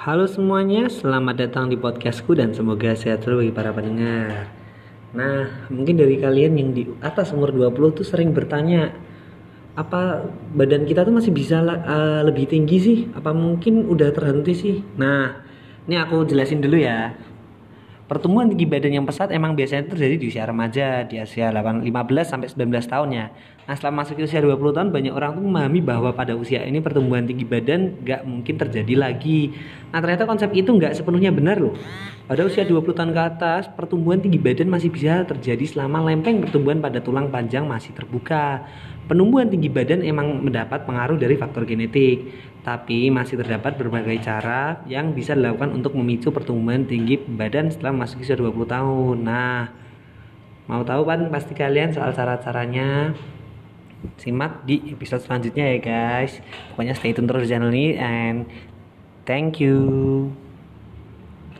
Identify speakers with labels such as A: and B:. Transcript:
A: Halo semuanya, selamat datang di podcastku dan semoga sehat selalu bagi para pendengar. Nah, mungkin dari kalian yang di atas umur 20 tuh sering bertanya, apa badan kita tuh masih bisa uh, lebih tinggi sih? Apa mungkin udah terhenti sih? Nah, ini aku jelasin dulu ya. Pertumbuhan tinggi badan yang pesat emang biasanya terjadi di usia remaja, di usia 8, 15 sampai 19 tahun ya. Nah, setelah masuk ke usia 20 tahun banyak orang tuh memahami bahwa pada usia ini pertumbuhan tinggi badan nggak mungkin terjadi lagi. Nah, ternyata konsep itu nggak sepenuhnya benar loh. Pada usia 20 tahun ke atas, pertumbuhan tinggi badan masih bisa terjadi selama lempeng pertumbuhan pada tulang panjang masih terbuka. Penumbuhan tinggi badan emang mendapat pengaruh dari faktor genetik tapi masih terdapat berbagai cara yang bisa dilakukan untuk memicu pertumbuhan tinggi badan setelah masuk usia 20 tahun. Nah, mau tahu kan pasti kalian soal cara-caranya simak di episode selanjutnya ya guys. Pokoknya stay tune terus di channel ini and thank you.